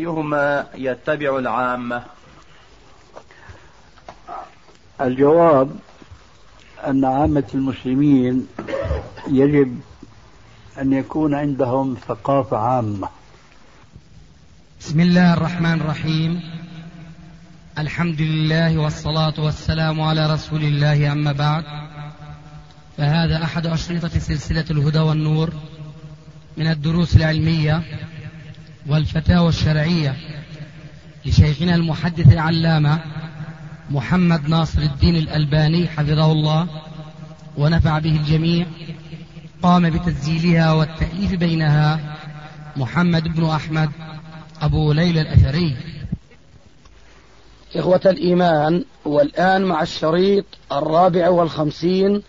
أيهما يتبع العامة الجواب أن عامة المسلمين يجب أن يكون عندهم ثقافة عامة. بسم الله الرحمن الرحيم. الحمد لله والصلاة والسلام على رسول الله أما بعد. فهذا أحد أشرطة سلسلة الهدى والنور من الدروس العلمية. والفتاوى الشرعية لشيخنا المحدث العلامة محمد ناصر الدين الألباني حفظه الله ونفع به الجميع قام بتسجيلها والتأليف بينها محمد بن أحمد أبو ليلى الأثري. إخوة الإيمان والآن مع الشريط الرابع والخمسين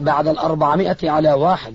بعد الأربعمائة على واحد.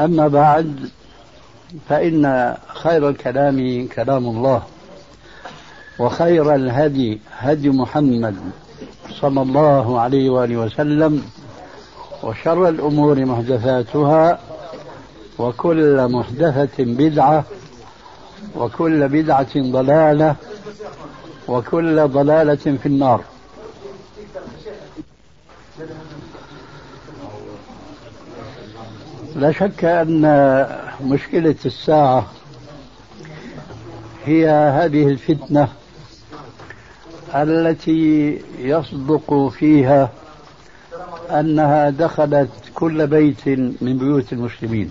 أما بعد فإن خير الكلام كلام الله وخير الهدي هدي محمد صلى الله عليه وآله وسلم وشر الأمور محدثاتها وكل محدثة بدعة وكل بدعة ضلالة وكل ضلالة في النار. لا شك أن مشكلة الساعة هي هذه الفتنة التي يصدق فيها أنها دخلت كل بيت من بيوت المسلمين.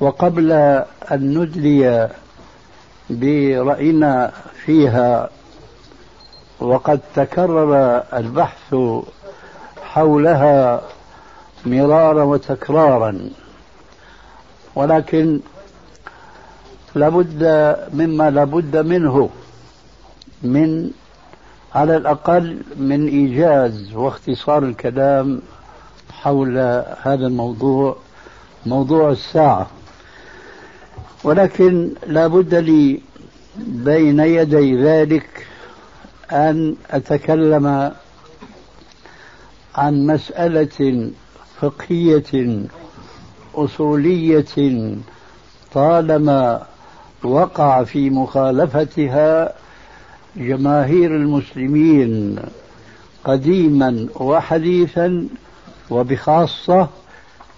وقبل أن ندلي برأينا فيها وقد تكرر البحث حولها مرارا وتكرارا. ولكن لابد مما لابد منه من على الأقل من إيجاز واختصار الكلام حول هذا الموضوع موضوع الساعة. ولكن لا بد لي بين يدي ذلك أن أتكلم عن مسألة فقهية أصولية طالما وقع في مخالفتها جماهير المسلمين قديما وحديثا وبخاصة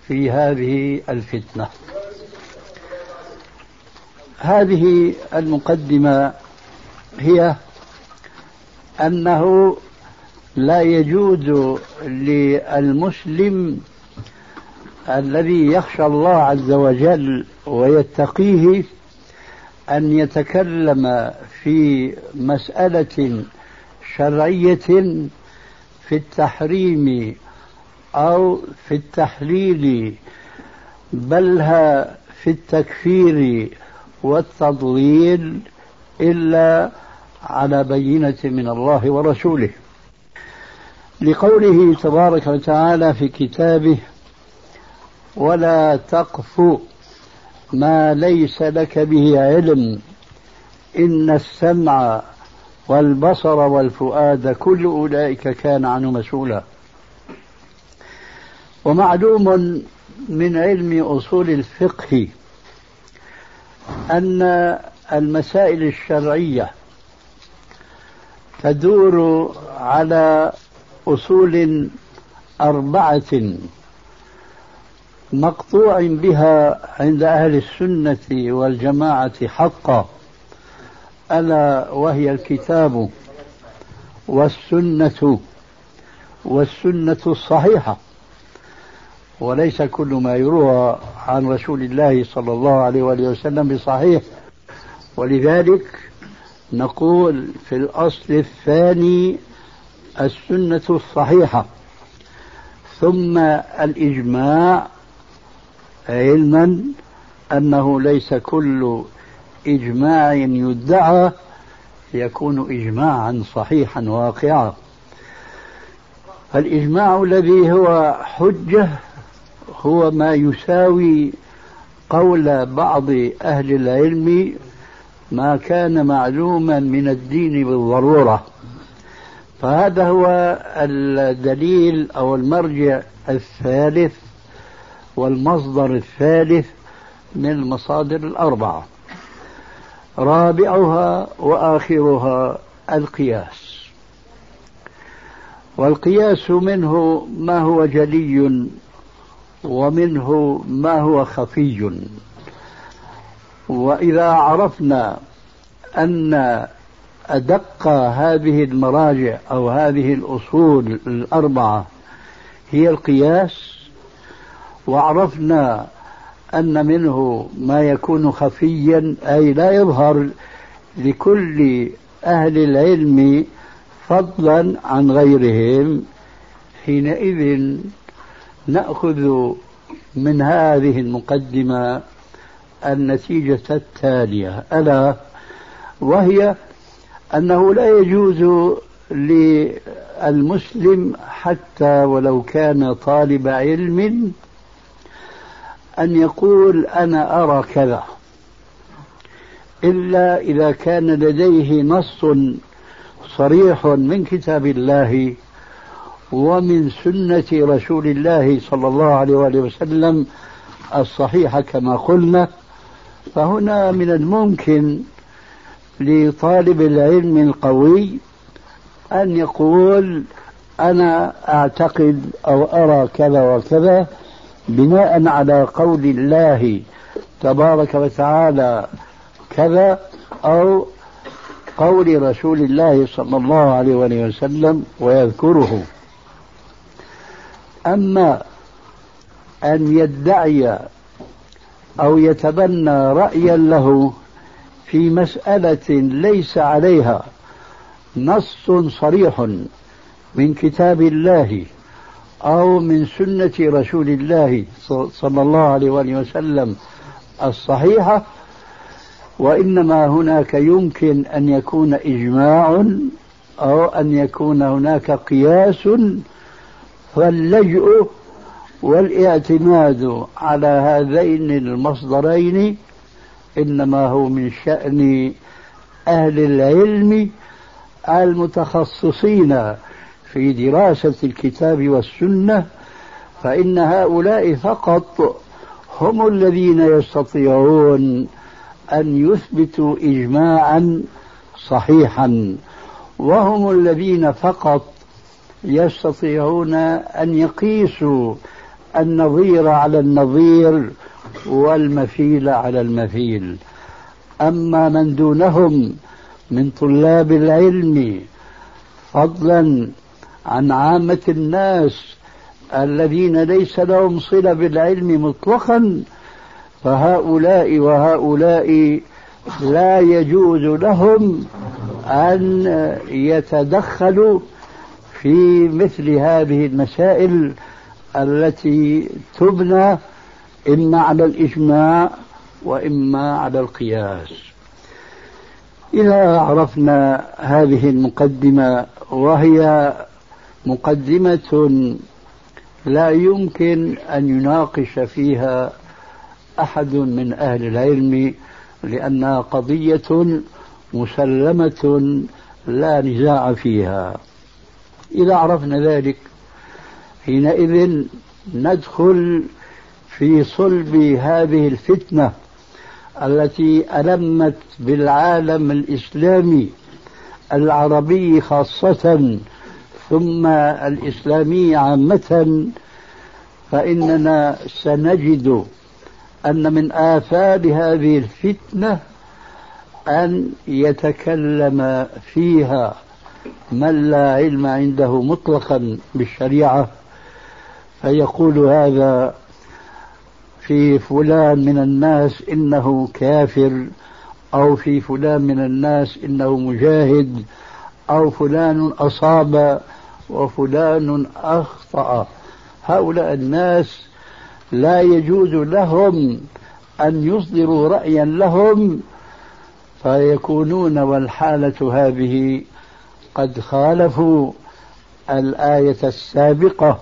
في هذه الفتنة. هذه المقدمة هي أنه لا يجوز للمسلم الذي يخشى الله عز وجل ويتقيه أن يتكلم في مسألة شرعية في التحريم أو في التحليل بلها في التكفير والتضليل إلا على بينة من الله ورسوله. لقوله تبارك وتعالى في كتابه ولا تقف ما ليس لك به علم. إن السمع والبصر والفؤاد كل أولئك كان عنه مسؤولا. ومعلوم من علم أصول الفقه أن المسائل الشرعية تدور على أصول أربعة. مقطوع بها عند أهل السنة والجماعة حقا ألا وهي الكتاب والسنة والسنة الصحيحة. وليس كل ما يروى عن رسول الله صلى الله عليه وآله وسلم بصحيح ولذلك نقول في الأصل الثاني السنة الصحيحة. ثم الإجماع علما أنه ليس كل إجماع يدعى يكون إجماعا صحيحا واقعا. الإجماع الذي هو حجة هو ما يساوي قول بعض أهل العلم ما كان معلوما من الدين بالضرورة. فهذا هو الدليل أو المرجع الثالث والمصدر الثالث من المصادر الأربعة. رابعها وآخرها القياس. والقياس منه ما هو جلي ومنه ما هو خفي. وإذا عرفنا أن أدق هذه المراجع أو هذه الأصول الأربعة هي القياس وعرفنا أن منه ما يكون خفيا أي لا يظهر لكل أهل العلم فضلا عن غيرهم. حينئذ نأخذ من هذه المقدمة النتيجة التالية. ألا وهي أنه لا يجوز للمسلم حتى ولو كان طالب علم أن يقول أنا أرى كذا. إلا إذا كان لديه نص صريح من كتاب الله ومن سنة رسول الله صلى الله عليه وسلم الصحيحة كما قلنا فهنا من الممكن لطالب العلم القوي أن يقول أنا أعتقد أو أرى كذا وكذا بناء على قول الله تبارك وتعالى كذا أو قول رسول الله صلى الله عليه وسلم ويذكره. أما أن يدعي أو يتبنى رأيا له في مسألة ليس عليها نص صريح من كتاب الله. أو من سنة رسول الله صلى الله عليه وسلم الصحيحة وإنما هناك يمكن أن يكون إجماع أو أن يكون هناك قياس فاللجؤ والاعتماد على هذين المصدرين إنما هو من شأن أهل العلم المتخصصين. في دراسة الكتاب والسنة فإن هؤلاء فقط هم الذين يستطيعون أن يثبتوا اجماعا صحيحا وهم الذين فقط يستطيعون أن يقيسوا النظير على النظير والمثيل على المثيل أما من دونهم من طلاب العلم فضلا عن عامة الناس الذين ليس لهم صلة بالعلم مطلقا فهؤلاء وهؤلاء لا يجوز لهم أن يتدخلوا في مثل هذه المسائل التي تبنى إما على الإجماع وإما على القياس. إذا عرفنا هذه المقدمة وهي مقدمة لا يمكن أن يناقش فيها أحد من أهل العلم لأنها قضية مسلمة لا نزاع فيها. إذا عرفنا ذلك حينئذ ندخل في صلب هذه الفتنة التي ألمت بالعالم الإسلامي العربي خاصة ثم الإسلامي عامة فإننا سنجد أن من آثار هذه الفتنة أن يتكلم فيها من لا علم عنده مطلقا بالشريعة فيقول هذا في فلان من الناس إنه كافر أو في فلان من الناس إنه مجاهد أو فلان أصاب وفلان أخطأ. هؤلاء الناس لا يجوز لهم أن يصدروا رأيا لهم فيكونون والحالة هذه قد خالفوا الآية السابقة.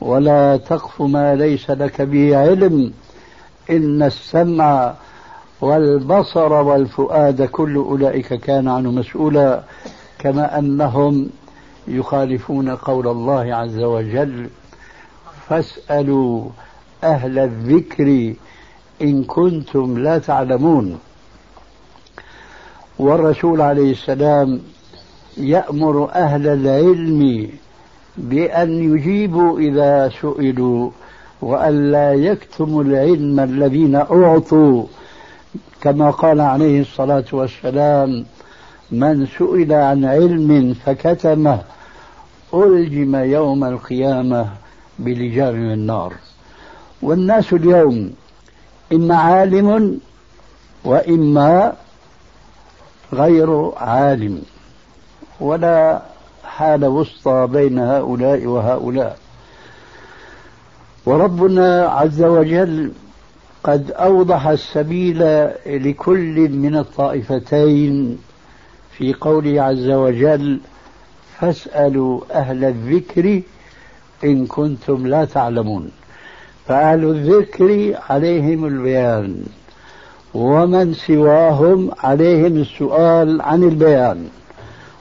ولا تقف ما ليس لك به علم. إن السمع والبصر والفؤاد كل أولئك كان عنه مسؤولا كما أنهم يخالفون قول الله عز وجل فاسألوا أهل الذكر إن كنتم لا تعلمون. والرسول عليه السلام يأمر أهل العلم بأن يجيبوا إذا سئلوا وأن لا يكتموا العلم الذين أعطوا. كما قال عليه الصلاة والسلام من سئل عن علم فكتمه ألجم يوم القيامة بلجام النار. والناس اليوم إما عالم وإما غير عالم. ولا حال وسطى بين هؤلاء وهؤلاء. وربنا عز وجل قد أوضح السبيل لكل من الطائفتين في قوله عز وجل فاسألوا أهل الذكر إن كنتم لا تعلمون. فأهل الذكر عليهم البيان ومن سواهم عليهم السؤال عن البيان.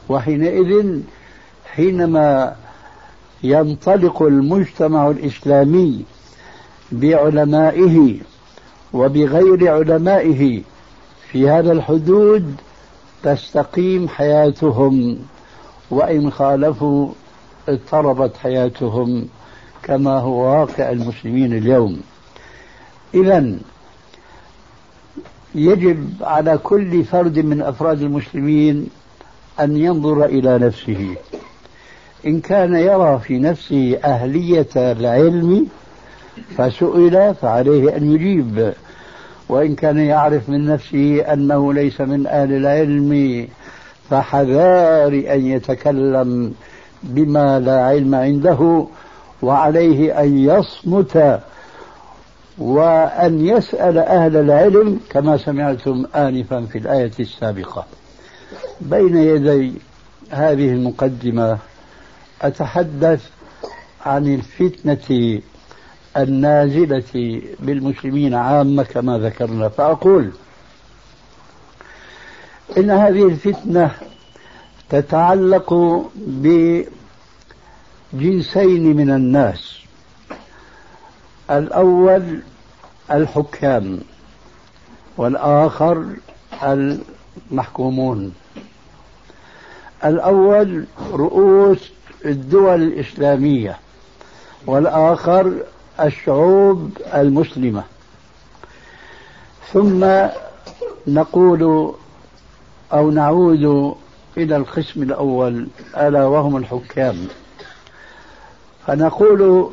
وحينئذ حينما ينطلق المجتمع الإسلامي بعلمائه وبغير علمائه في هذا الحدود تستقيم حياتهم. وإن خالفوا اضطربت حياتهم كما هو واقع المسلمين اليوم. إذا يجب على كل فرد من أفراد المسلمين أن ينظر إلى نفسه. إن كان يرى في نفسه أهلية العلم فسئل فعليه أن يجيب. وإن كان يعرف من نفسه أنه ليس من أهل العلم فحذار أن يتكلم بما لا علم عنده وعليه أن يصمت وأن يسأل أهل العلم كما سمعتم آنفا في الآية السابقة. بين يدي هذه المقدمة أتحدث عن الفتنة النازلة بالمسلمين عامة كما ذكرنا. فأقول إن هذه الفتنة تتعلق بجنسين من الناس. الأول الحكام والآخر المحكومون. الأول رؤوس الدول الإسلامية والآخر الشعوب المسلمة. ثم نقول أو نعود إلى القسم الأول ألا وهم الحكام. فنقول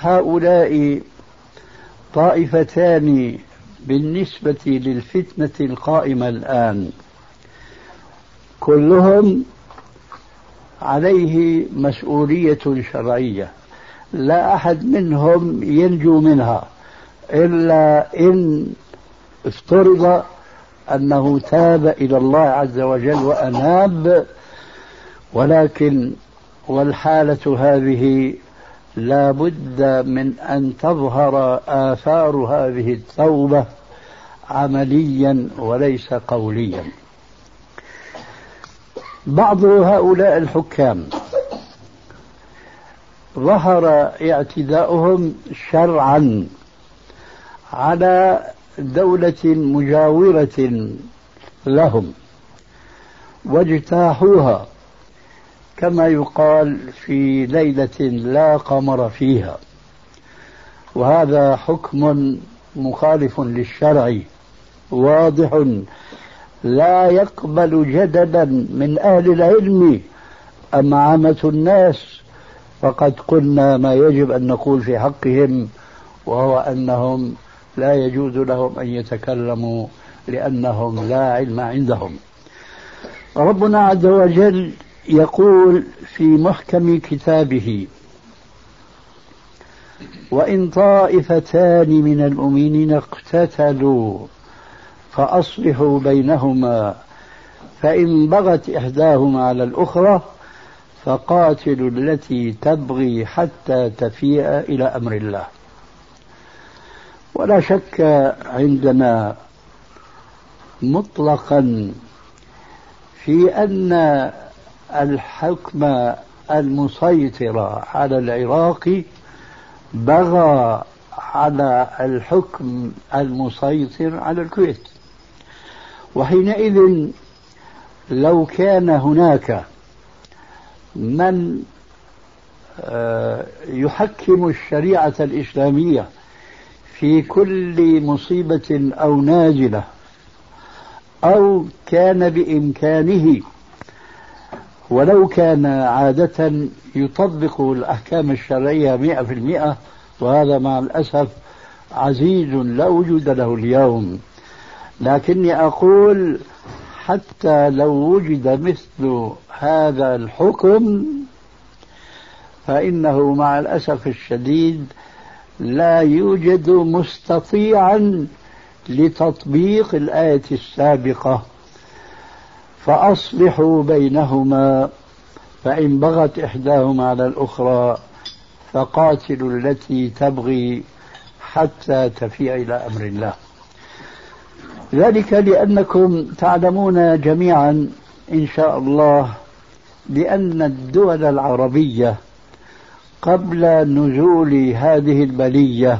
هؤلاء طائفتان بالنسبة للفتنة القائمة الآن. كلهم عليه مسؤولية شرعية. لا أحد منهم ينجو منها إلا إن افترض أنه تاب إلى الله عز وجل وأناب ولكن والحالة هذه لا بد من أن تظهر آثار هذه التوبة عمليا وليس قوليا. بعض هؤلاء الحكام ظهر اعتداؤهم شرعا على دولة مجاورة لهم واجتاحوها كما يقال في ليلة لا قمر فيها. وهذا حكم مخالف للشرع واضح لا يقبل جدلا من أهل العلم. أما عامة الناس فقد قلنا ما يجب أن نقول في حقهم وهو أنهم لا يجوز لهم أن يتكلموا لأنهم لا علم عندهم. ربنا عز وجل يقول في محكم كتابه وإن طائفتان من المؤمنين اقتتلوا فأصلحوا بينهما فإن بغت إحداهما على الأخرى فقاتلوا التي تبغي حتى تفيء إلى أمر الله. ولا شك عندنا مطلقا في أن الحكم المسيطر على العراق بغى على الحكم المسيطر على الكويت. وحينئذ لو كان هناك من آه، يحكم الشريعة الإسلامية في كل مصيبة أو نازلة أو كان بإمكانه ولو كان عادة يطبق الأحكام الشرعية مئة في المئة وهذا مع الأسف عزيز لا وجود له اليوم. لكني أقول حتى لو وجد مثل هذا الحكم فإنه مع الأسف الشديد لا يوجد مستطيعا لتطبيق الآية السابقة. فأصلحوا بينهما فإن بغت إحداهما على الأخرى فقاتلوا التي تبغي حتى تفيء إلى أمر الله. ذلك لأنكم تعلمون جميعا إن شاء الله بأن الدول العربية قبل نزول هذه البلية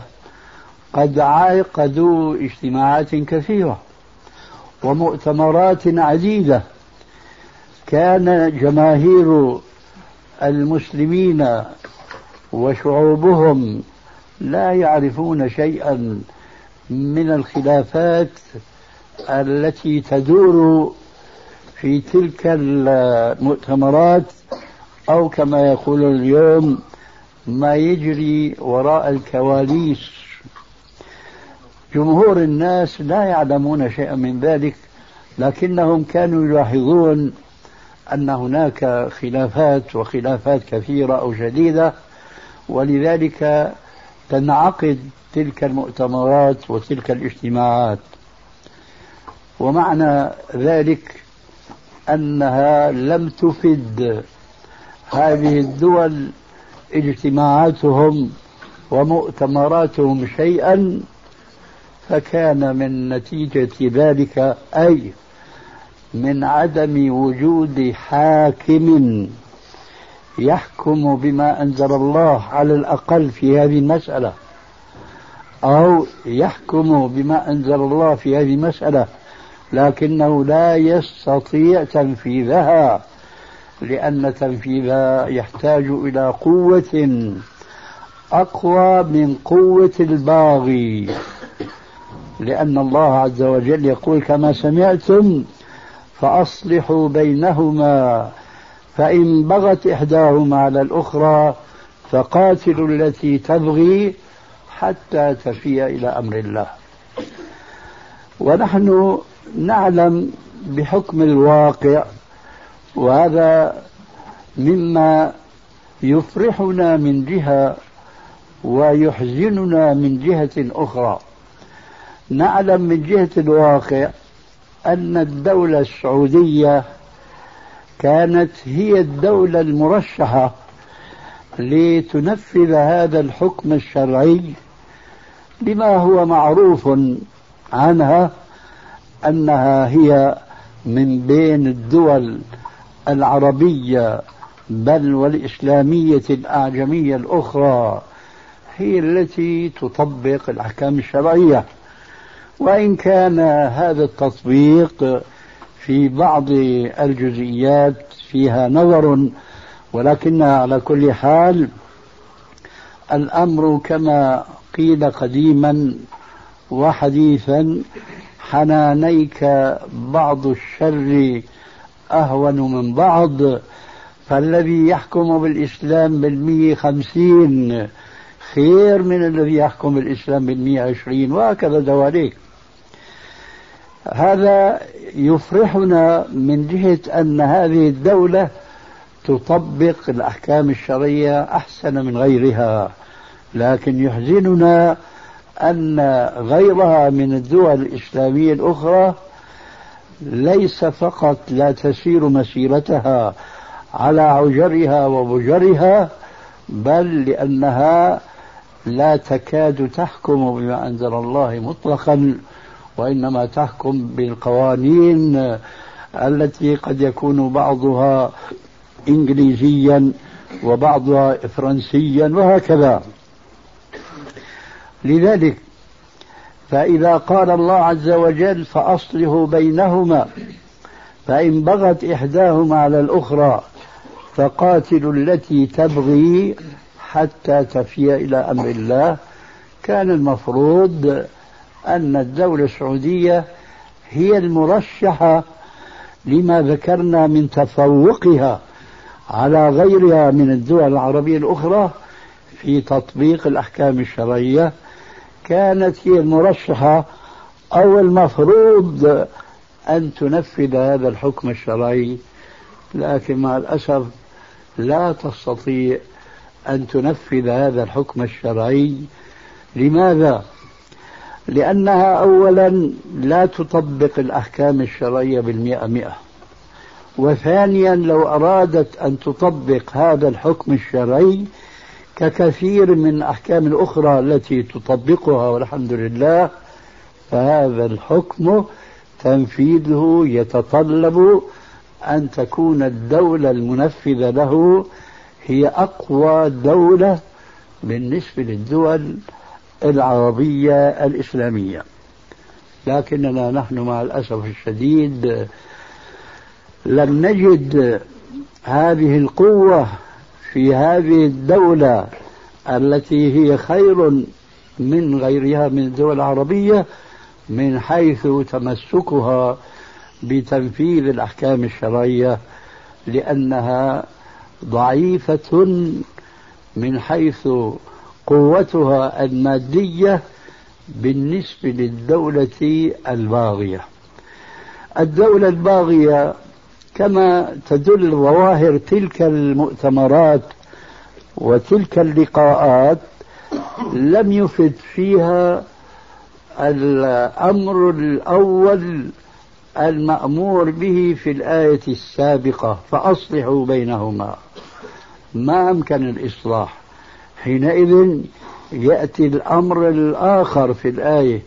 قد عقدوا اجتماعات كثيرة ومؤتمرات عديدة. كان جماهير المسلمين وشعوبهم لا يعرفون شيئا من الخلافات التي تدور في تلك المؤتمرات أو كما يقول اليوم ما يجري وراء الكواليس. جمهور الناس لا يعلمون شيئا من ذلك لكنهم كانوا يلاحظون أن هناك خلافات وخلافات كثيرة أو شديدة ولذلك تنعقد تلك المؤتمرات وتلك الاجتماعات. ومعنى ذلك أنها لم تفد هذه الدول اجتماعاتهم ومؤتمراتهم شيئا فكان من نتيجة ذلك أي من عدم وجود حاكم يحكم بما أنزل الله على الأقل في هذه المسألة أو يحكم بما أنزل الله في هذه المسألة لكنه لا يستطيع تنفيذها. لأن تنفيذها يحتاج إلى قوة أقوى من قوة الباغي. لأن الله عز وجل يقول كما سمعتم فأصلحوا بينهما فإن بغت إحداهما على الأخرى فقاتلوا التي تبغي حتى تفيء إلى أمر الله. ونحن نعلم بحكم الواقع وهذا مما يفرحنا من جهة ويحزننا من جهة أخرى. نعلم من جهة الواقع أن الدولة السعودية كانت هي الدولة المرشحة لتنفذ هذا الحكم الشرعي لما هو معروف عنها أنها هي من بين الدول العربية بل والإسلامية الأعجمية الأخرى هي التي تطبق الأحكام الشرعية. وإن كان هذا التطبيق في بعض الجزئيات فيها نظر ولكنها على كل حال الأمر كما قيل قديما وحديثا حنانيك بعض الشر أهون من بعض فالذي يحكم بالإسلام بالمية خمسين خير من الذي يحكم بالإسلام بالمية عشرين وهكذا دواليك. هذا يفرحنا من جهة أن هذه الدولة تطبق الأحكام الشرعية أحسن من غيرها. لكن يحزننا أن غيرها من الدول الإسلامية الأخرى ليس فقط لا تسير مسيرتها على عجرها وبجرها بل لأنها لا تكاد تحكم بما أنزل الله مطلقا وإنما تحكم بالقوانين التي قد يكون بعضها إنجليزيا وبعضها فرنسيا وهكذا. لذلك فإذا قال الله عز وجل فأصله بينهما فإن بغت إحداهما على الأخرى فقاتلوا التي تبغي حتى تفي إلى أمر الله. كان المفروض أن الدولة السعودية هي المرشحة لما ذكرنا من تفوقها على غيرها من الدول العربية الأخرى في تطبيق الأحكام الشرعية. كانت هي المرشحة أو المفروض أن تنفذ هذا الحكم الشرعي لكن مع الأسف لا تستطيع أن تنفذ هذا الحكم الشرعي لماذا؟ لأنها أولا لا تطبق الأحكام الشرعية بالمئة مئة وثانيا لو أرادت أن تطبق هذا الحكم الشرعي ككثير من الأحكام الأخرى التي تطبقها والحمد لله فهذا الحكم تنفيذه يتطلب أن تكون الدولة المنفذة له هي أقوى دولة بالنسبة للدول العربية الإسلامية. لكننا نحن مع الأسف الشديد لم نجد هذه القوة في هذه الدولة التي هي خير من غيرها من الدول العربية من حيث تمسكها بتنفيذ الأحكام الشرعية لأنها ضعيفة من حيث قوتها المادية بالنسبة للدولة الباغية. الدولة الباغية كما تدل ظواهر تلك المؤتمرات وتلك اللقاءات لم يفد فيها الأمر الأول المأمور به في الآية السابقة فأصلحوا بينهما. ما أمكن الإصلاح. حينئذ يأتي الأمر الآخر في الآية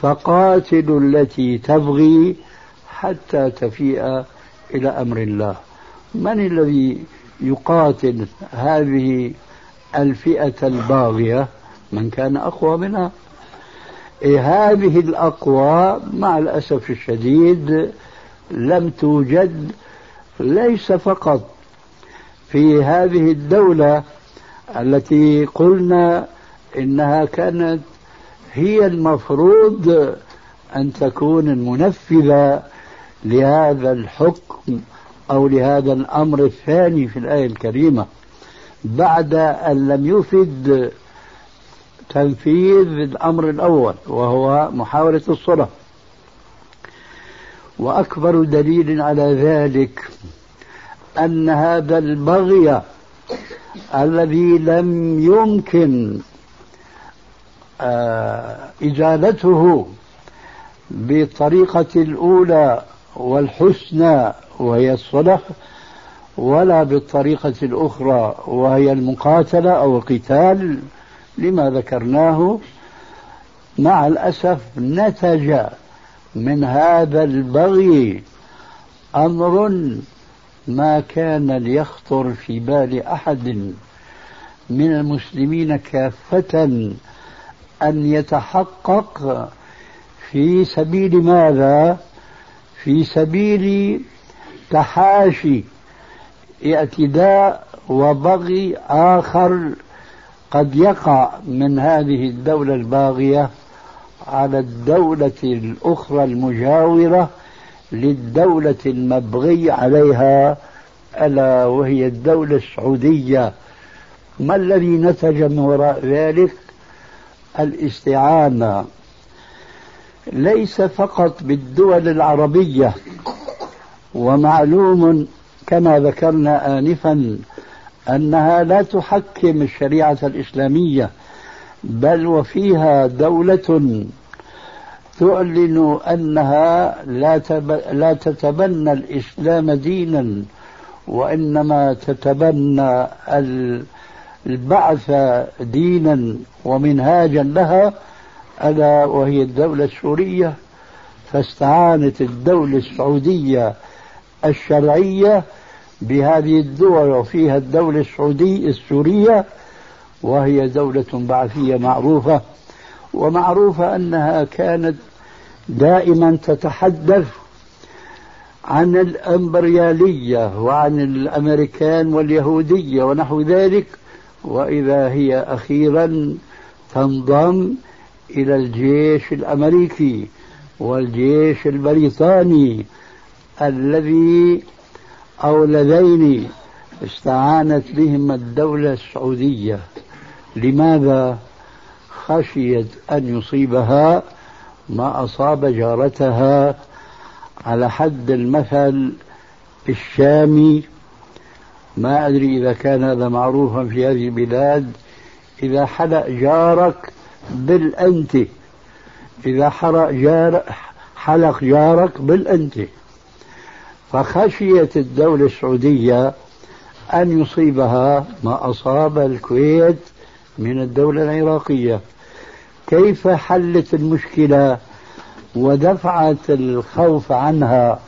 فقاتلوا التي تبغي حتى تفيء إلى أمر الله. من الذي يقاتل هذه الفئة الباغية؟ من كان أقوى منها. إيه هذه الأقوى مع الأسف الشديد لم توجد ليس فقط في هذه الدولة التي قلنا إنها كانت هي المفروض أن تكون المنفذة لهذا الحكم أو لهذا الأمر الثاني في الآية الكريمة بعد أن لم يفد تنفيذ الأمر الأول وهو محاولة الصلح وأكبر دليل على ذلك أن هذا البغي الذي لم يمكن آه، إزالته بالطريقة الأولى والحسنى وهي الصلح ولا بالطريقة الأخرى وهي المقاتلة أو القتال لما ذكرناه مع الأسف نتج من هذا البغي أمر ما كان ليخطر في بال أحد من المسلمين كافة أن يتحقق في سبيل ماذا؟ في سبيل تحاشي اعتداء وبغي آخر قد يقع من هذه الدولة الباغية على الدولة الأخرى المجاورة للدولة المبغي عليها ألا وهي الدولة السعودية. ما الذي نتج من وراء ذلك؟ الاستعانة. ليس فقط بالدول العربية ومعلوم كما ذكرنا آنفا أنها لا تحكم الشريعة الإسلامية بل وفيها دولة تعلن أنها لا, تب... لا تتبنى الإسلام دينا وإنما تتبنى البعث دينا ومنهاجا لها. ألا وهي الدولة السورية فاستعانت الدولة السعودية الشرعية بهذه الدول وفيها الدولة السعودية السورية وهي دولة بعثية معروفة ومعروفة أنها كانت دائما تتحدث عن الأمبريالية وعن الأمريكان واليهودية ونحو ذلك وإذا هي أخيرا تنضم إلى الجيش الأمريكي والجيش البريطاني الذي أو اللذين استعانت بهما الدولة السعودية. لماذا خشيت أن يصيبها ما أصاب جارتها على حد المثل الشامي ما أدري إذا كان هذا معروفا في هذه البلاد. إذا حلق جارك بالأنت إذا حرق جار حلق جارك بالأنت فخشيت الدولة السعودية أن يصيبها ما أصاب الكويت من الدولة العراقية. كيف حلت المشكلة ودفعت الخوف عنها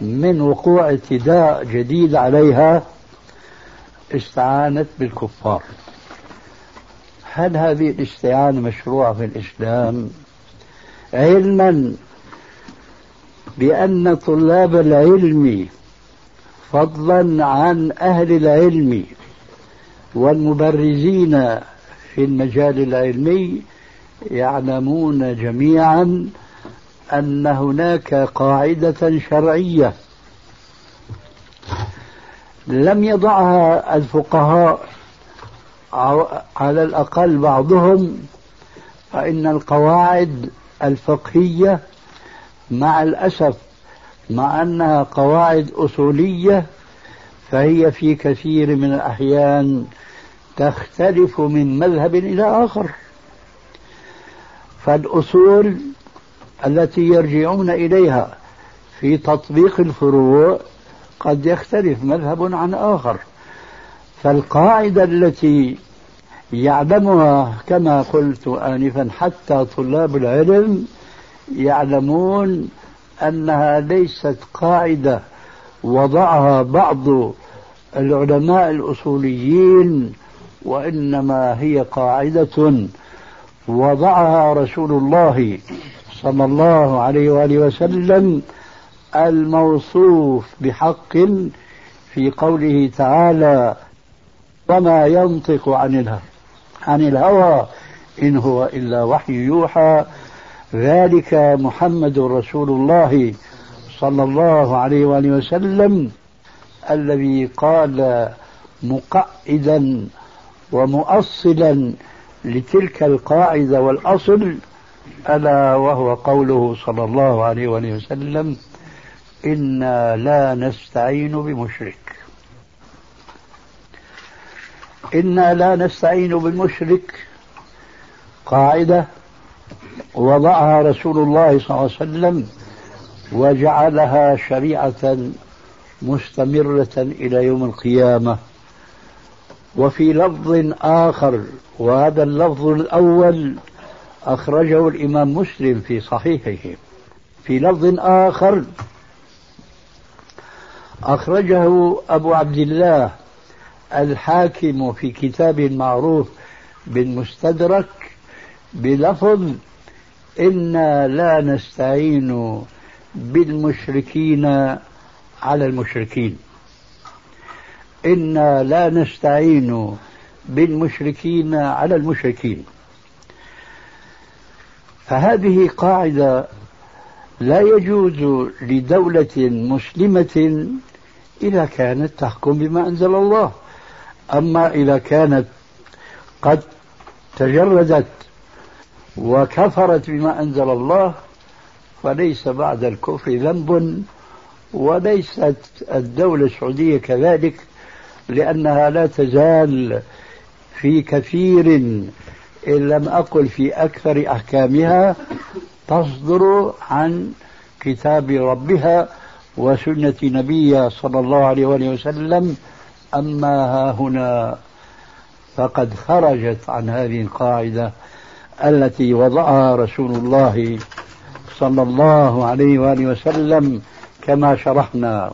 من وقوع اعتداء جديد عليها؟ استعانت بالكفار. هل هذه الاستعانة مشروعة في الإسلام؟ علما بأن طلاب العلم فضلا عن أهل العلم والمبرزين في المجال العلمي يعلمون جميعا أن هناك قاعدة شرعية لم يضعها الفقهاء على الأقل بعضهم فإن القواعد الفقهية مع الأسف مع أنها قواعد أصولية فهي في كثير من الأحيان تختلف من مذهب إلى آخر. فالأصول التي يرجعون إليها في تطبيق الفروع قد يختلف مذهب عن آخر. فالقاعدة التي يعلمها كما قلت آنفا حتى طلاب العلم يعلمون أنها ليست قاعدة. وضعها بعض العلماء الأصوليين وإنما هي قاعدة. وضعها رسول الله صلى الله عليه وآله وسلم الموصوف بحق في قوله تعالى وما ينطق عن الهوى عن الهوى إن هو إلا وحي يوحى. ذلك محمد رسول الله صلى الله عليه وآله وسلم الذي قال مقعدا ومؤصلا لتلك القاعدة والأصل ألا وهو قوله صلى الله عليه وآله وسلم إنا لا نستعين بمشرك. إنا لا نستعين بالمشرك. قاعدة. وضعها رسول الله صلى الله عليه وسلم وجعلها شريعة مستمرة إلى يوم القيامة. وفي لفظ آخر وهذا اللفظ الأول أخرجه الإمام مسلم في صحيحه. في لفظ آخر أخرجه أبو عبد الله الحاكم في كتاب معروف بالمستدرك بلفظ إنا لا نستعين بالمشركين على المشركين. إنا لا نستعين بالمشركين على المشركين. فهذه قاعدة لا يجوز لدولة مسلمة إذا كانت تحكم بما أنزل الله. أما إذا كانت قد تجردت وكفرت بما أنزل الله فليس بعد الكفر ذنب وليست الدولة السعودية كذلك لأنها لا تزال في كثير إن لم أقل في أكثر أحكامها تصدر عن كتاب ربها وسنة نبيها صلى الله عليه وسلم أما ها هنا فقد خرجت عن هذه القاعدة التي وضعها رسول الله صلى الله عليه وآله وسلم كما شرحنا.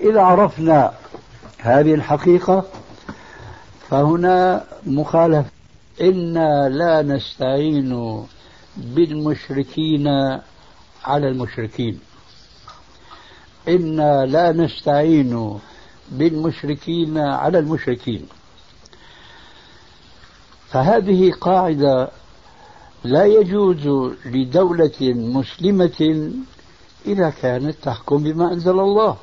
إذا عرفنا هذه الحقيقة فهنا مخالفة إنا لا نستعين بالمشركين على المشركين. إنا لا نستعين بالمشركين على المشركين. فهذه قاعدة لا يجوز لدولة مسلمة إذا كانت تحكم بما أنزل الله.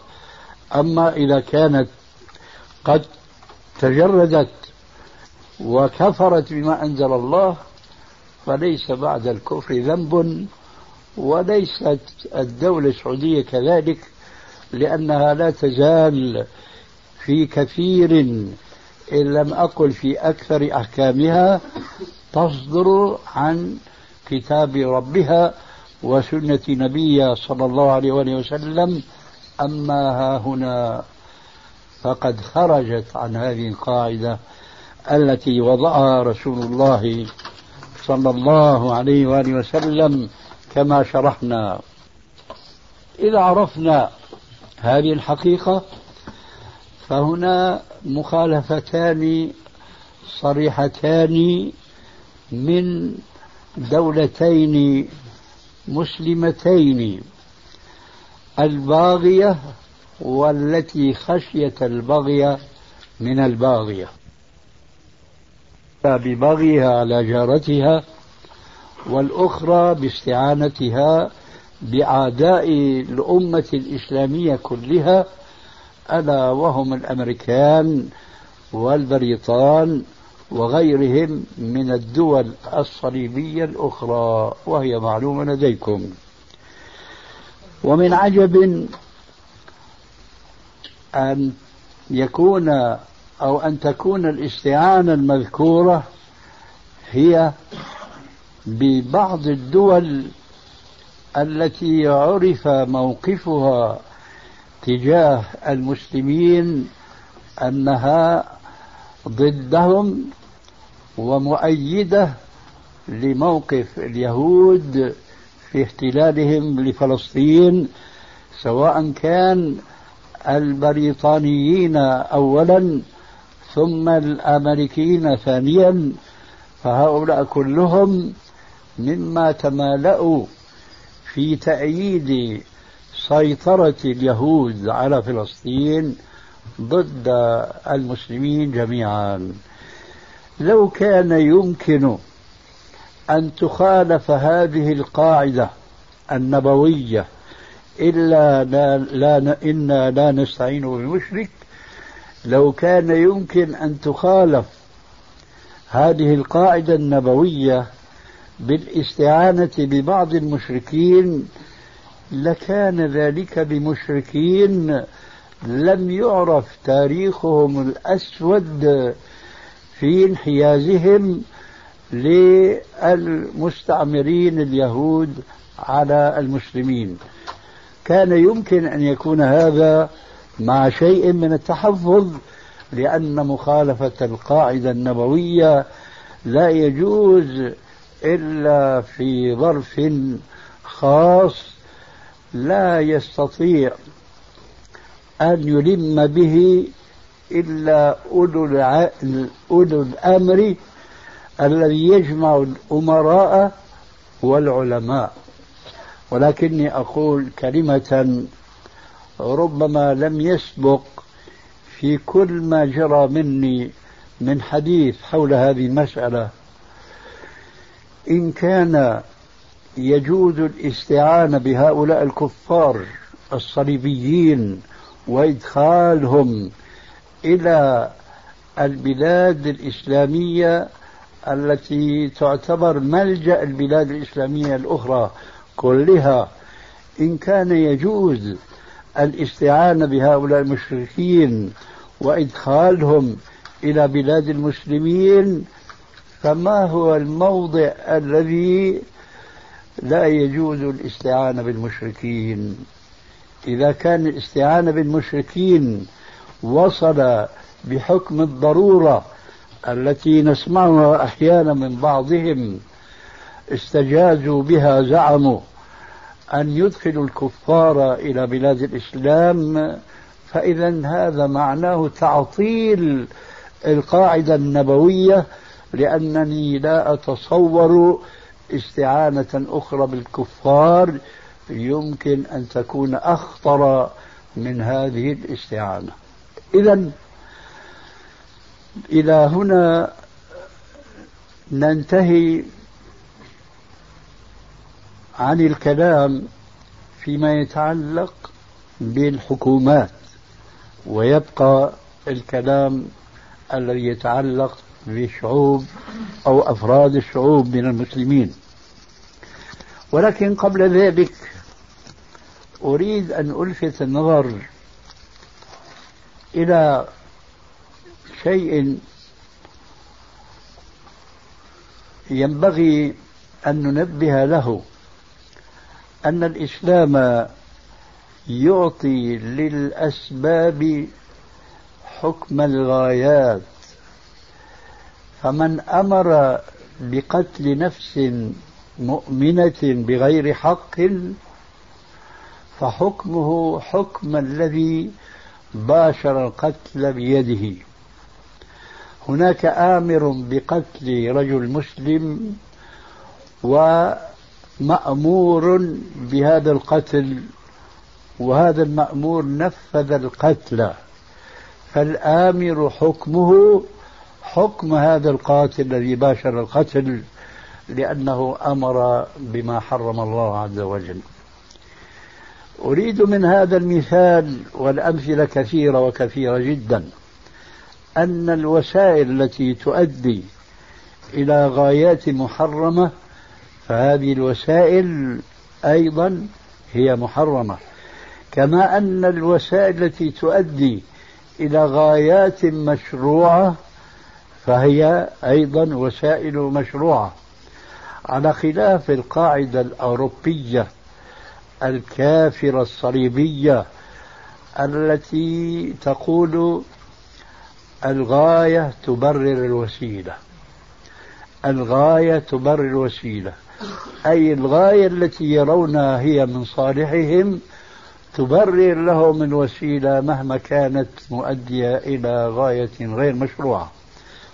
أما إذا كانت قد تجردت وكفرت بما أنزل الله فليس بعد الكفر ذنب وليست الدولة السعودية كذلك لأنها لا تزال في كثير إن لم أقل في أكثر أحكامها تصدر عن كتاب ربها وسنة نبيها صلى الله عليه وآله وسلم. أما ها هنا فقد خرجت عن هذه القاعدة التي وضعها رسول الله صلى الله عليه وآله وسلم كما شرحنا. إذا عرفنا هذه الحقيقة فهنا مخالفتان صريحتان من دولتين مسلمتين الباغية والتي خشيت البغي من الباغية. ببغيها على جارتها والأخرى باستعانتها بأعداء الأمة الإسلامية كلها ألا وهم الأمريكان والبريطان وغيرهم من الدول الصليبية الأخرى وهي معلومة لديكم. ومن عجب أن يكون أو أن تكون الاستعانة المذكورة هي ببعض الدول التي عرف موقفها تجاه المسلمين أنها ضدهم ومؤيدة لموقف اليهود في احتلالهم لفلسطين سواء كان البريطانيين اولا ثم الأمريكيين ثانيا فهؤلاء كلهم مما تمالأوا في تأييد سيطرة اليهود على فلسطين ضد المسلمين جميعا. لو كان يمكن أن تخالف هذه القاعدة النبوية إلا لا, لا إنا لا نستعين بالمشرك لو كان يمكن أن تخالف هذه القاعدة النبوية بالاستعانة ببعض المشركين لكان ذلك بمشركين لم يعرف تاريخهم الأسود في انحيازهم للمستعمرين اليهود على المسلمين. كان يمكن أن يكون هذا مع شيء من التحفظ لأن مخالفة القاعدة النبوية لا يجوز إلا في ظرف خاص لا يستطيع أن يلم به إلا أولو, أولو الأمر الذي يجمع الأمراء والعلماء. ولكني أقول كلمة ربما لم يسبق في كل ما جرى مني من حديث حول هذه المسألة. إن كان يجوز الاستعانة بهؤلاء الكفار الصليبيين وإدخالهم إلى البلاد الإسلامية التي تعتبر ملجأ البلاد الإسلامية الأخرى كلها. إن كان يجوز الاستعانة بهؤلاء المشركين وإدخالهم إلى بلاد المسلمين فما هو الموضع الذي لا يجوز الاستعانة بالمشركين. إذا كان الاستعانة بالمشركين وصل بحكم الضرورة التي نسمعها أحيانا من بعضهم استجازوا بها زعموا أن يدخلوا الكفار إلى بلاد الإسلام فإذا هذا معناه تعطيل القاعدة النبوية لأنني لا أتصور استعانة أخرى بالكفار يمكن أن تكون أخطر من هذه الاستعانة. إذا إلى هنا ننتهي عن الكلام فيما يتعلق بالحكومات ويبقى الكلام الذي يتعلق بشعوب أو أفراد الشعوب من المسلمين. ولكن قبل ذلك أريد أن ألفت النظر إلى شيء ينبغي أن ننبه له أن الإسلام يعطي للأسباب حكم الغايات. فمن أمر بقتل نفس مؤمنة بغير حق فحكمه حكم الذي باشر القتل بيده. هناك آمر بقتل رجل مسلم ومأمور بهذا القتل وهذا المأمور نفذ القتل. فالآمر حكمه حكم هذا القاتل الذي باشر القتل لأنه أمر بما حرم الله عز وجل. أريد من هذا المثال والأمثلة كثيرة وكثيرة جدا. أن الوسائل التي تؤدي إلى غايات محرمة فهذه الوسائل أيضا هي محرمة. كما أن الوسائل التي تؤدي إلى غايات مشروعة فهي أيضا وسائل مشروعة. على خلاف القاعدة الأوروبية الكافرة الصليبية التي تقول الغاية تبرر الوسيلة. الغاية تبرر الوسيلة. أي الغاية التي يرونها هي من صالحهم تبرر لهم الوسيلة مهما كانت مؤدية إلى غاية غير مشروعة.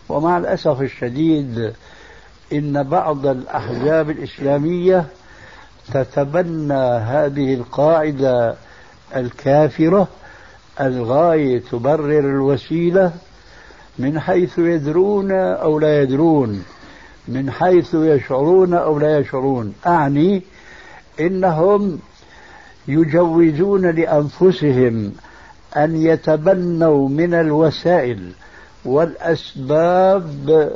ومع الأسف الشديد إن بعض الأحزاب الإسلامية تتبنى هذه القاعدة الكافرة الغاية تبرر الوسيلة من حيث يدرون أو لا يدرون من حيث يشعرون أو لا يشعرون. أعني إنهم يجوزون لأنفسهم أن يتبنوا من الوسائل والأسباب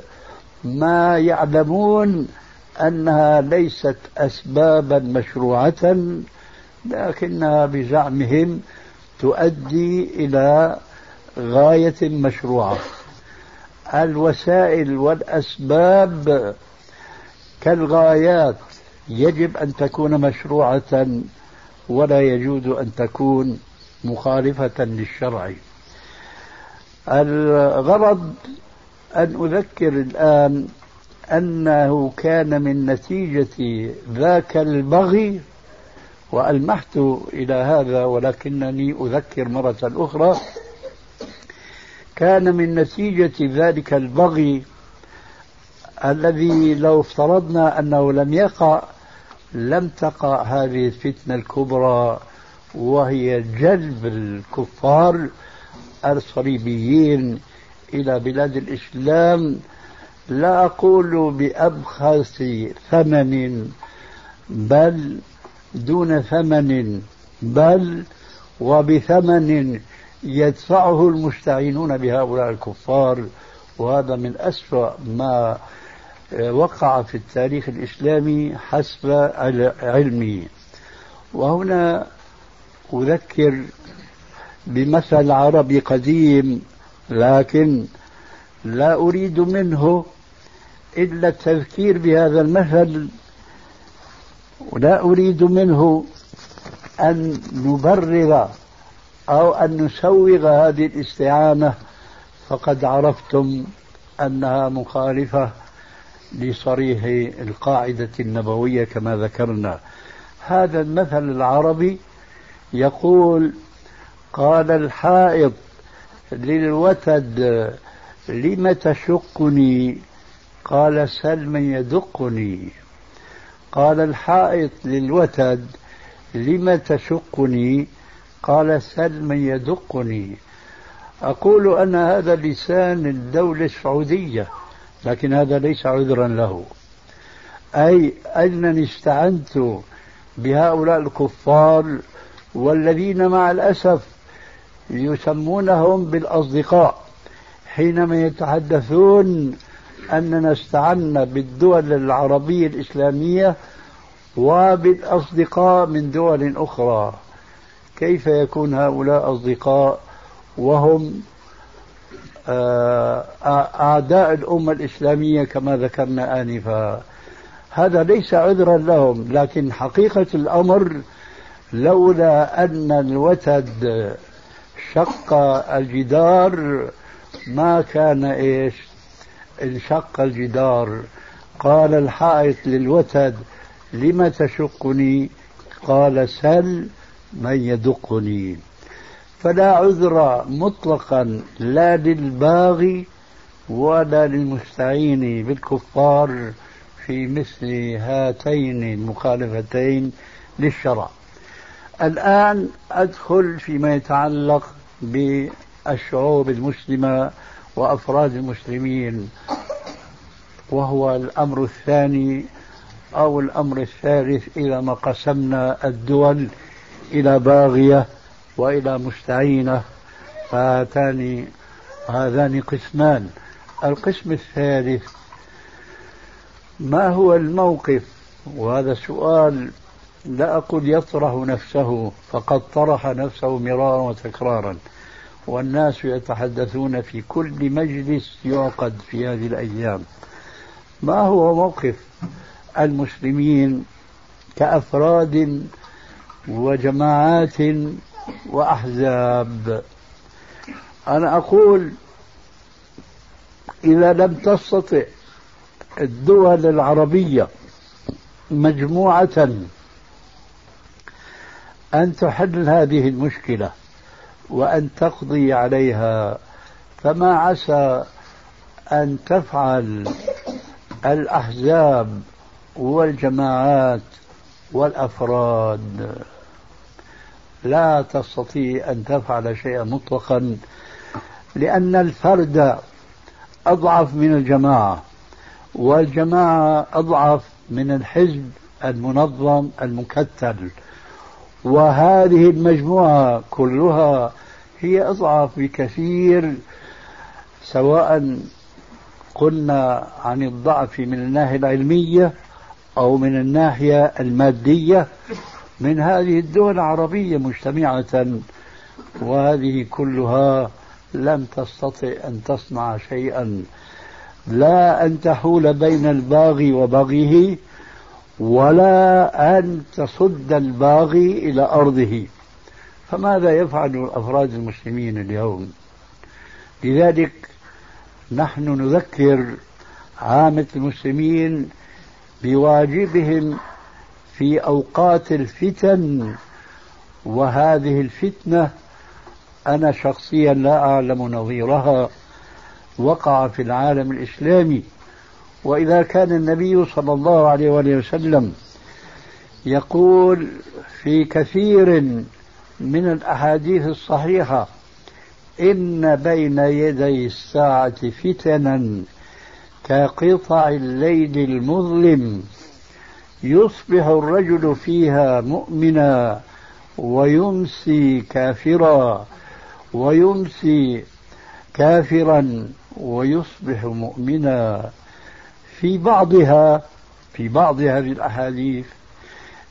ما يعلمون أنها ليست أسبابا مشروعة لكنها بزعمهم تؤدي إلى غاية مشروعة. الوسائل والأسباب كالغايات يجب أن تكون مشروعة ولا يجوز أن تكون مخالفة للشرع. الغرض أن أذكر الآن أنه كان من نتيجة ذاك البغي وألمحت إلى هذا ولكنني أذكر مرة أخرى كان من نتيجة ذلك البغي الذي لو افترضنا أنه لم يقع لم تقع هذه الفتنة الكبرى وهي جلب الكفار الصليبيين إلى بلاد الإسلام لا أقول بأبخس ثمن بل دون ثمن بل وبثمن يدفعه المستعينون بهؤلاء الكفار وهذا من أسوأ ما وقع في التاريخ الإسلامي حسب علمي. وهنا أذكر بمثل عربي قديم لكن لا أريد منه إلا التذكير بهذا المثل. ولا أريد منه أن نبرر أو أن نسوغ هذه الاستعانة فقد عرفتم أنها مخالفة لصريح القاعدة النبوية كما ذكرنا. هذا المثل العربي يقول قال الحائط للوتد لم تشقني؟ قال سل من يدقني. قال الحائط للوتد لم تشقني؟ قال سل من يدقني. أقول أن هذا لسان الدولة السعودية لكن هذا ليس عذرا له. أي أنني استعنت بهؤلاء الكفار والذين مع الأسف يسمونهم بالأصدقاء. حينما يتحدثون أننا استعنا بالدول العربية الإسلامية وبالأصدقاء من دول أخرى. كيف يكون هؤلاء أصدقاء؟ وهم آه، أعداء الأمة الإسلامية كما ذكرنا آنفا. هذا ليس عذرا لهم لكن حقيقة الأمر لولا أن الوتد شق الجدار ما كان إيش؟ انشق الجدار. قال الحائط للوتد لم تشقني؟ قال سل من يدقني. فلا عذر مطلقا لا للباغي ولا للمستعين بالكفار في مثل هاتين المخالفتين للشرع. الآن أدخل فيما يتعلق بالشعوب المسلمة وأفراد المسلمين وهو الأمر الثاني أو الأمر الثالث إذا ما قسمنا الدول إلى باغية وإلى مستعينة. فهاتان هذان قسمان. القسم الثالث ما هو الموقف؟ وهذا سؤال لا أقول يطرح نفسه فقد طرح نفسه مرارا وتكرارا. والناس يتحدثون في كل مجلس يعقد في هذه الأيام. ما هو موقف المسلمين كأفراد وجماعات وأحزاب؟ أنا أقول إذا لم تستطع الدول العربية مجموعة أن تحل هذه المشكلة وأن تقضي عليها فما عسى أن تفعل الأحزاب والجماعات والأفراد. لا تستطيع أن تفعل شيئا مطلقا لأن الفرد أضعف من الجماعة والجماعة أضعف من الحزب المنظم المكتل. وهذه المجموعة كلها هي أضعف بكثير سواء قلنا عن الضعف من الناحية العلمية أو من الناحية المادية. من هذه الدول العربية مجتمعة وهذه كلها لم تستطع أن تصنع شيئا. لا أن تحول بين الباغي وبغيه ولا أن تصد الباغي إلى أرضه. فماذا يفعل أفراد المسلمين اليوم؟ لذلك نحن نذكر عامة المسلمين بواجبهم في أوقات الفتن وهذه الفتنة أنا شخصيا لا أعلم نظيرها وقع في العالم الإسلامي. وإذا كان النبي صلى الله عليه وسلم يقول في كثير من الأحاديث الصحيحة إن بين يدي الساعة فتنا كقطع الليل المظلم يصبح الرجل فيها مؤمنا ويمسي كافرا ويمسي كافرا ويصبح مؤمنا. في بعضها في بعض هذه الأحاديث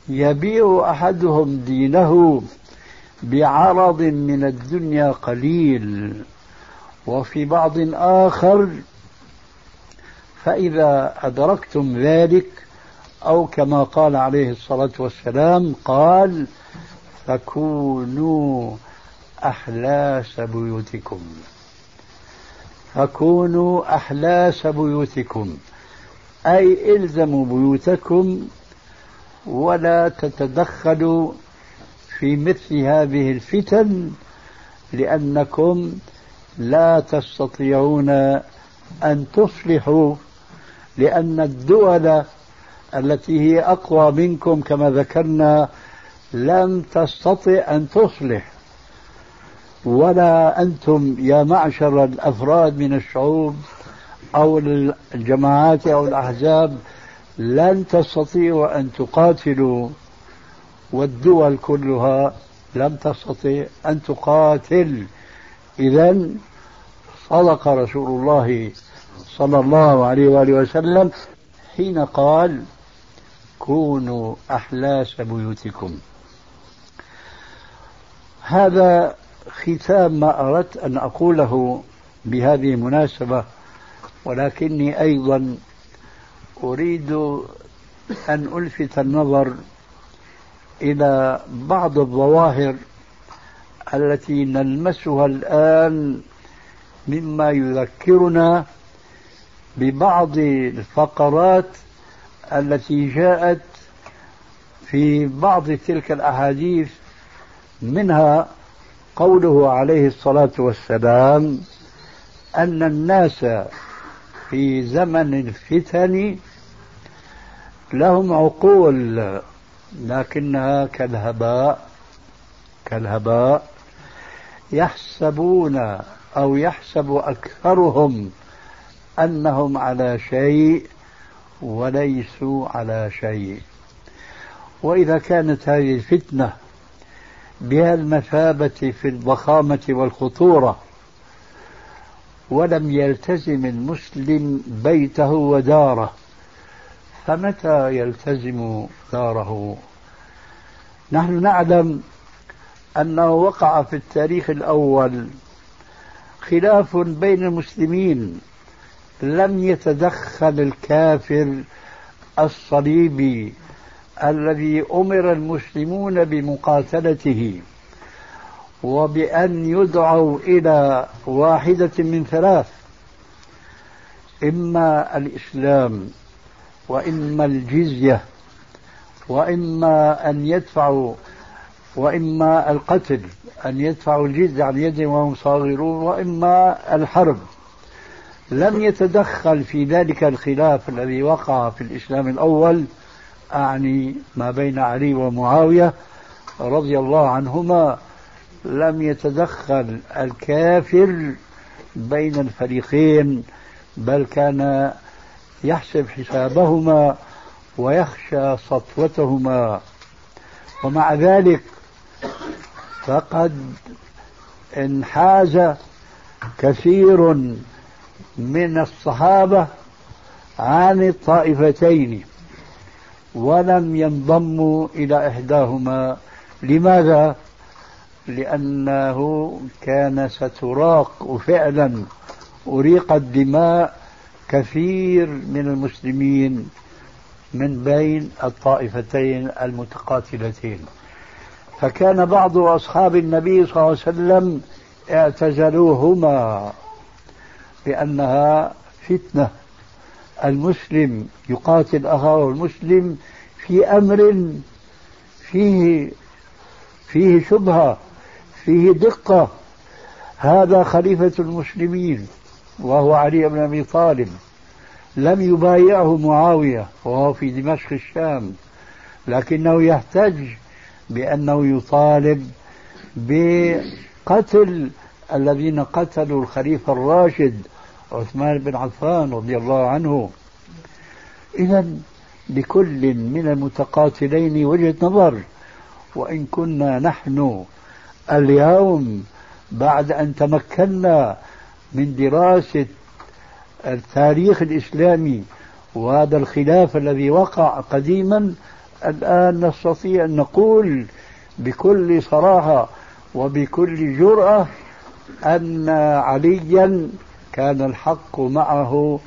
يبيع أحدهم دينه بعرض من الدنيا قليل وفي بعض آخر فإذا أدركتم ذلك أو كما قال عليه الصلاة والسلام قال فكونوا أحلاس بيوتكم. فكونوا أحلاس بيوتكم. أي إلزموا بيوتكم ولا تتدخلوا في مثل هذه الفتن لأنكم لا تستطيعون أن تصلحوا لأن الدول التي هي أقوى منكم كما ذكرنا لم تستطع أن تصلح ولا أنتم يا معشر الأفراد من الشعوب أو الجماعات أو الأحزاب لن تستطيعوا أن تقاتلوا والدول كلها لم تستطع أن تقاتل. إذا صدق رسول الله صلى الله عليه وآله وسلم حين قال كونوا أحلاس بيوتكم. هذا ختام ما أردت أن أقوله بهذه المناسبة. ولكني أيضا أريد أن ألفت النظر إلى بعض الظواهر التي نلمسها الآن مما يذكرنا ببعض الفقرات التي جاءت في بعض تلك الأحاديث منها قوله عليه الصلاة والسلام أن الناس في زمن الفتن لهم عقول لكنها كالهباء كالهباء يحسبون أو يحسب أكثرهم أنهم على شيء وليسوا على شيء. وإذا كانت هذه الفتنة بها المثابة في الضخامة والخطورة ولم يلتزم المسلم بيته وداره. فمتى يلتزم داره؟ نحن نعلم أنه وقع في التاريخ الأول خلاف بين المسلمين. لم يتدخل الكافر الصليبي الذي أمر المسلمون بمقاتلته. وبأن يدعوا إلى واحدة من ثلاث إما الإسلام وإما الجزية وإما أن يدفعوا وإما القتل أن يدفعوا الجزية عن يدهم وهم صاغرون وإما الحرب. لم يتدخل في ذلك الخلاف الذي وقع في الإسلام الأول أعني ما بين علي ومعاوية رضي الله عنهما لم يتدخل الكافر بين الفريقين بل كان يحسب حسابهما ويخشى سطوتهما ومع ذلك فقد انحاز كثير من الصحابة عن الطائفتين ولم ينضموا إلى إحداهما لماذا؟ لأنه كان ستراق وفعلا أريقت دماء كثير من المسلمين من بين الطائفتين المتقاتلتين. فكان بعض أصحاب النبي صلى الله عليه وسلم اعتزلوهما لأنها فتنة. المسلم يقاتل أخاه المسلم في أمر فيه فيه شبهة. فيه دقة. هذا خليفة المسلمين وهو علي بن أبي طالب. لم يبايعه معاوية وهو في دمشق الشام. لكنه يحتج بأنه يطالب بقتل الذين قتلوا الخليفة الراشد عثمان بن عفان رضي الله عنه. إذا لكل من المتقاتلين وجهة نظر وإن كنا نحن اليوم بعد أن تمكنا من دراسة التاريخ الإسلامي وهذا الخلاف الذي وقع قديما الآن نستطيع أن نقول بكل صراحة وبكل جرأة أن عليا كان الحق معه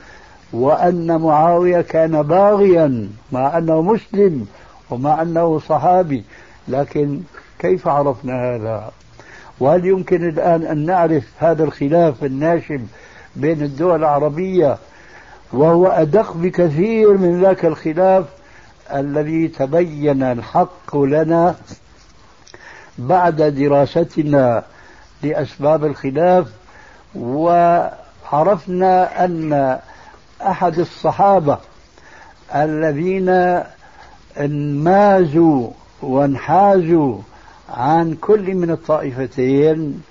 وأن معاوية كان باغيا مع أنه مسلم ومع أنه صحابي لكن كيف عرفنا هذا؟ وهل يمكن الآن أن نعرف هذا الخلاف الناشب بين الدول العربية وهو أدق بكثير من ذاك الخلاف الذي تبين الحق لنا بعد دراستنا لأسباب الخلاف؟ وعرفنا أن أحد الصحابة الذين انمازوا وانحازوا عن كل من الطائفتين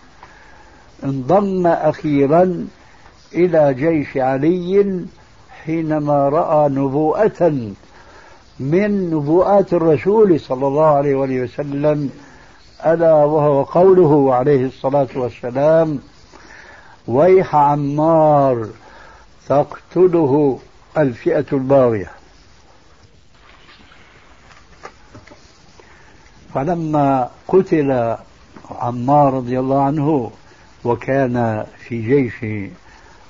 انضم أخيرا إلى جيش علي حينما رأى نبوءة من نبوءات الرسول صلى الله عليه وسلم ألا وهو قوله عليه الصلاة والسلام ويح عمار تقتله الفئة الباغية. فلما قتل عمار رضي الله عنه وكان في جيش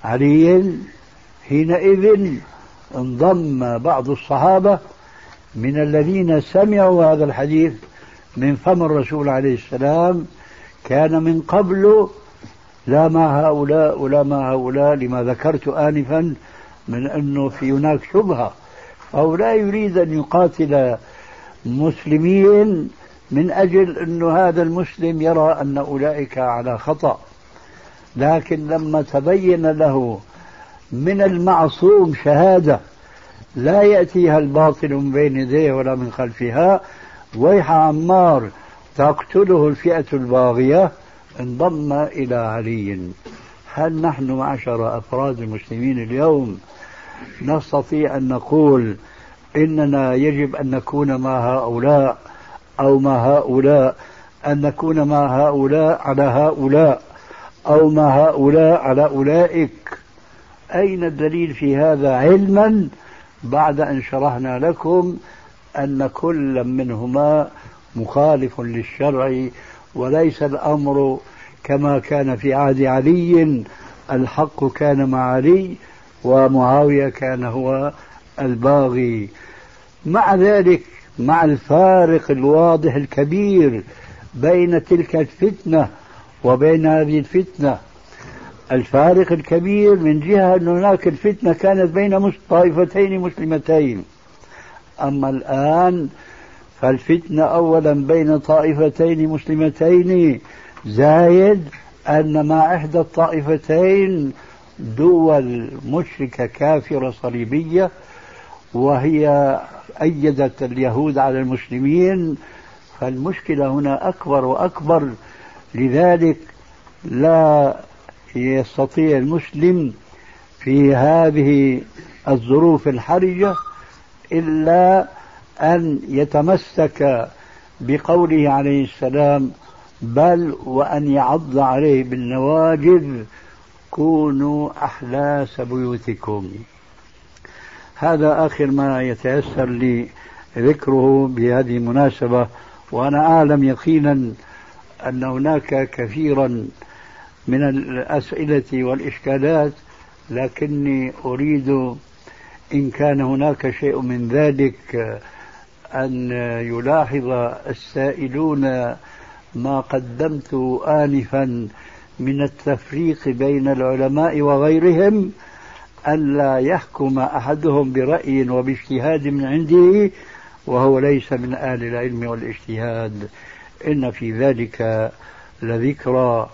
علي حينئذ انضم بعض الصحابة من الذين سمعوا هذا الحديث من فم الرسول عليه السلام كان من قبل لا مع هؤلاء ولا مع هؤلاء لما ذكرت آنفا من أنه في هناك شبهة أو لا يريد أن يقاتل مسلمين من أجل أن هذا المسلم يرى أن أولئك على خطأ. لكن لما تبين له من المعصوم شهادة لا يأتيها الباطل من بين يديه ولا من خلفها ويح عمار تقتله الفئة الباغية انضم إلى علي. هل نحن معشر أفراد المسلمين اليوم نستطيع أن نقول إننا يجب أن نكون مع هؤلاء؟ أو مع هؤلاء أن نكون مع هؤلاء على هؤلاء أو مع هؤلاء على أولئك. أين الدليل في هذا علما؟ بعد أن شرحنا لكم أن كل منهما مخالف للشرع وليس الأمر كما كان في عهد علي. الحق كان مع علي ومعاوية كان هو الباغي. مع ذلك مع الفارق الواضح الكبير بين تلك الفتنة وبين هذه الفتنة. الفارق الكبير من جهة أن هناك الفتنة كانت بين طائفتين مسلمتين. أما الآن فالفتنة أولا بين طائفتين مسلمتين. زايد أن مع إحدى الطائفتين دول مشركة كافرة صليبية وهي أيدت اليهود على المسلمين فالمشكلة هنا أكبر وأكبر. لذلك لا يستطيع المسلم في هذه الظروف الحرجة إلا أن يتمسك بقوله عليه السلام بل وأن يعض عليه بالنواجذ كونوا أحلاس بيوتكم. هذا آخر ما يتيسر لي ذكره بهذه المناسبة وأنا أعلم يقينا أن هناك كثيرا من الأسئلة والإشكالات لكني أريد إن كان هناك شيء من ذلك أن يلاحظ السائلون ما قدمت آنفا من التفريق بين العلماء وغيرهم. ألا يحكم أحدهم برأي وباجتهاد من عنده وهو ليس من أهل العلم والاجتهاد. إن في ذلك لذكرى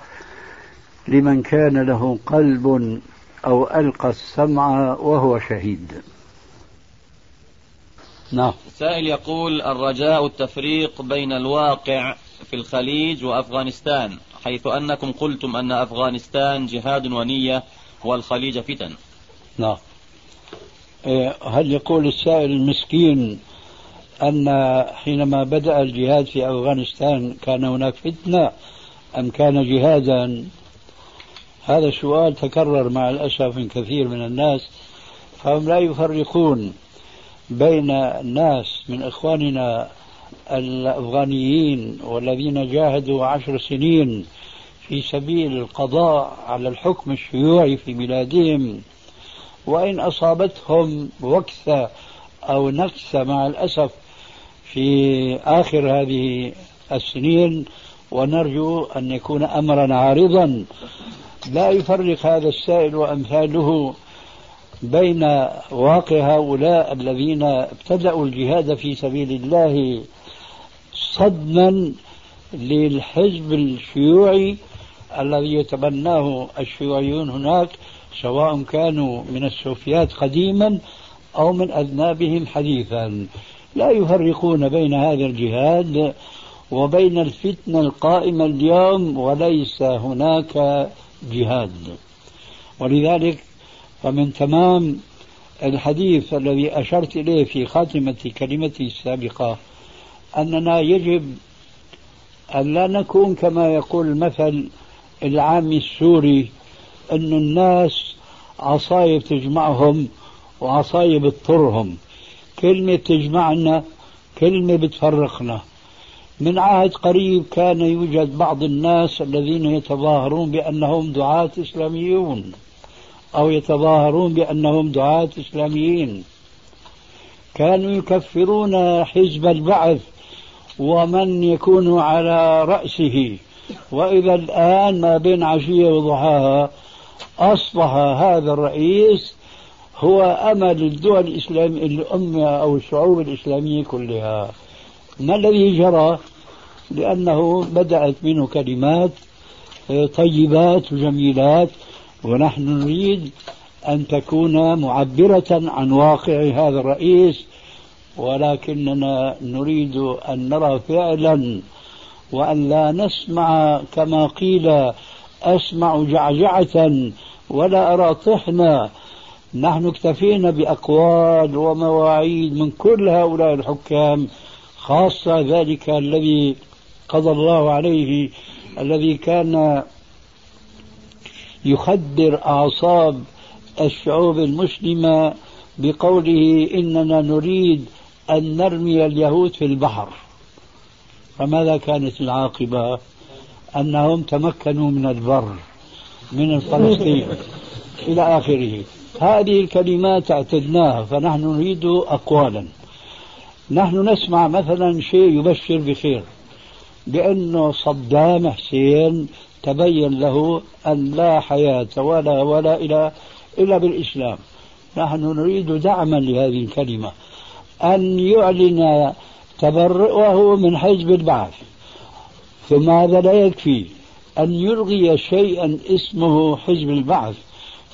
لمن كان له قلب أو ألقى السمع وهو شهيد. نعم. السائل يقول الرجاء التفريق بين الواقع في الخليج وأفغانستان حيث أنكم قلتم أن أفغانستان جهاد ونية والخليج فتن. نعم. إيه، هل يقول السائل المسكين أن حينما بدأ الجهاد في أفغانستان كان هناك فتنة أم كان جهادا؟ هذا السؤال تكرر مع الأسف من كثير من الناس فهم لا يفرقون بين الناس من إخواننا الأفغانيين والذين جاهدوا عشر سنين في سبيل القضاء على الحكم الشيوعي في بلادهم. وإن أصابتهم وكسة أو نكسة مع الأسف في آخر هذه السنين ونرجو أن يكون أمرا عارضا. لا يفرق هذا السائل وأمثاله بين واقع هؤلاء الذين ابتدأوا الجهاد في سبيل الله صدما للحزب الشيوعي الذي يتبناه الشيوعيون هناك. سواء كانوا من السوفيات قديما أو من أذنابهم حديثا. لا يفرقون بين هذا الجهاد وبين الفتنة القائمة اليوم وليس هناك جهاد. ولذلك فمن تمام الحديث الذي أشرت إليه في خاتمة كلمتي السابقة أننا يجب أن لا نكون كما يقول المثل العامي السوري أن الناس عصايب تجمعهم وعصايب تضطرهم. كلمة تجمعنا كلمة بتفرقنا. من عهد قريب كان يوجد بعض الناس الذين يتظاهرون بأنهم دعاة إسلاميون أو يتظاهرون بأنهم دعاة إسلاميين. كانوا يكفرون حزب البعث ومن يكون على رأسه. وإذا الآن ما بين عشية وضحاها أصبح هذا الرئيس هو أمل الدول الإسلامية الأمة أو الشعوب الإسلامية كلها. ما الذي جرى؟ لأنه بدأت منه كلمات طيبات وجميلات ونحن نريد أن تكون معبرة عن واقع هذا الرئيس ولكننا نريد أن نرى فعلا وأن لا نسمع كما قيل أسمع جعجعة ولا أرى طحنا. نحن اكتفينا بأقوال ومواعيد من كل هؤلاء الحكام خاصة ذلك الذي قضى الله عليه الذي كان يخدر أعصاب الشعوب المسلمة بقوله إننا نريد أن نرمي اليهود في البحر. فماذا كانت العاقبة؟ أنهم تمكنوا من البر من فلسطين إلى آخره. هذه الكلمات اعتدناها فنحن نريد أقوالا. نحن نسمع مثلا شيء يبشر بخير بأنه صدام حسين تبين له أن لا حياة ولا ولا إلى إلا بالإسلام. نحن نريد دعما لهذه الكلمة أن يعلن تبرؤه من حزب البعث. ثم هذا لا يكفي أن يلغي شيئا اسمه حزب البعث.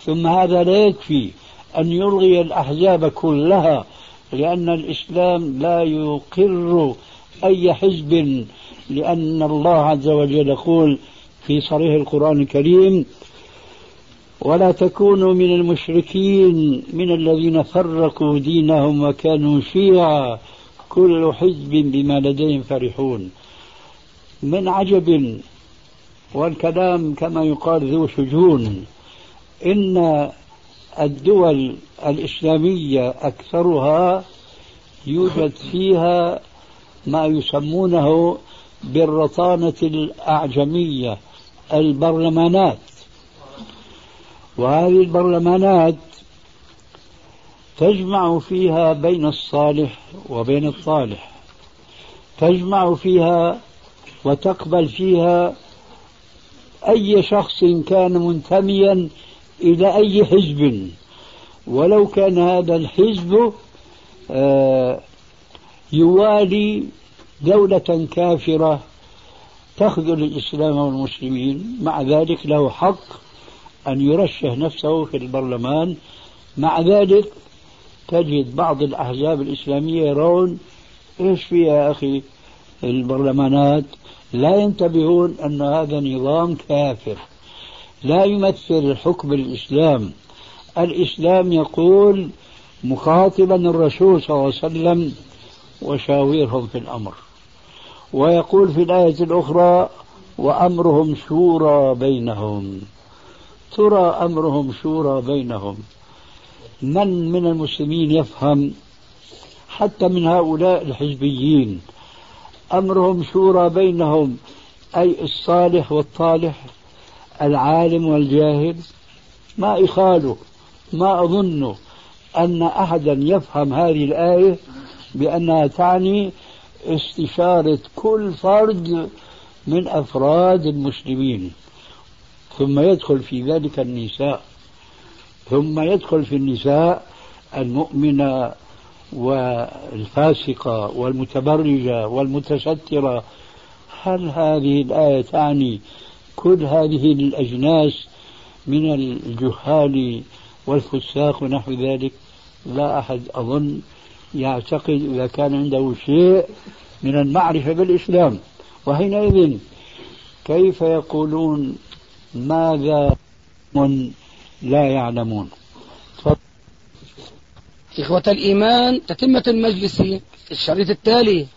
ثم هذا لا يكفي أن يلغي الأحزاب كلها لأن الإسلام لا يقر أي حزب لأن الله عز وجل يقول في صريح القرآن الكريم ولا تكونوا من المشركين من الذين فرقوا دينهم وكانوا شيعا كل حزب بما لديهم فرحون. من عجب والكلام كما يقال ذو شجون. إن الدول الإسلامية أكثرها يوجد فيها ما يسمونه بالرطانة الأعجمية البرلمانات. وهذه البرلمانات تجمع فيها بين الصالح وبين الطالح تجمع فيها وتقبل فيها أي شخص كان منتميا إلى أي حزب. ولو كان هذا الحزب آه، يوالي دولة كافرة تخذل الإسلام والمسلمين. مع ذلك له حق أن يرشح نفسه في البرلمان. مع ذلك تجد بعض الأحزاب الإسلامية يرون إيش في يا أخي؟ البرلمانات لا ينتبهون أن هذا نظام كافر. لا يمثل الحكم الإسلام. الإسلام يقول مخاطبا الرسول صلى الله عليه وسلم وشاورهم في الأمر. ويقول في الآية الأخرى وأمرهم شورى بينهم. ترى أمرهم شورى بينهم. من من المسلمين يفهم؟ حتى من هؤلاء الحزبيين. أمرهم شورى بينهم أي الصالح والطالح العالم والجاهل. ما إخاله ما أظن أن أحدا يفهم هذه الآية بأنها تعني استشارة كل فرد من أفراد المسلمين. ثم يدخل في ذلك النساء ثم يدخل في النساء المؤمنة والفاسقة والمتبرجة والمتسترة هل هذه الآية تعني كل هذه الأجناس من الجهال والفساق ونحو ذلك؟ لا أحد أظن يعتقد إذا كان عنده شيء من المعرفة بالإسلام. وحينئذ كيف يقولون ماذا من لا يعلمون؟ إخوة الإيمان تتمة المجلس الشريط التالي.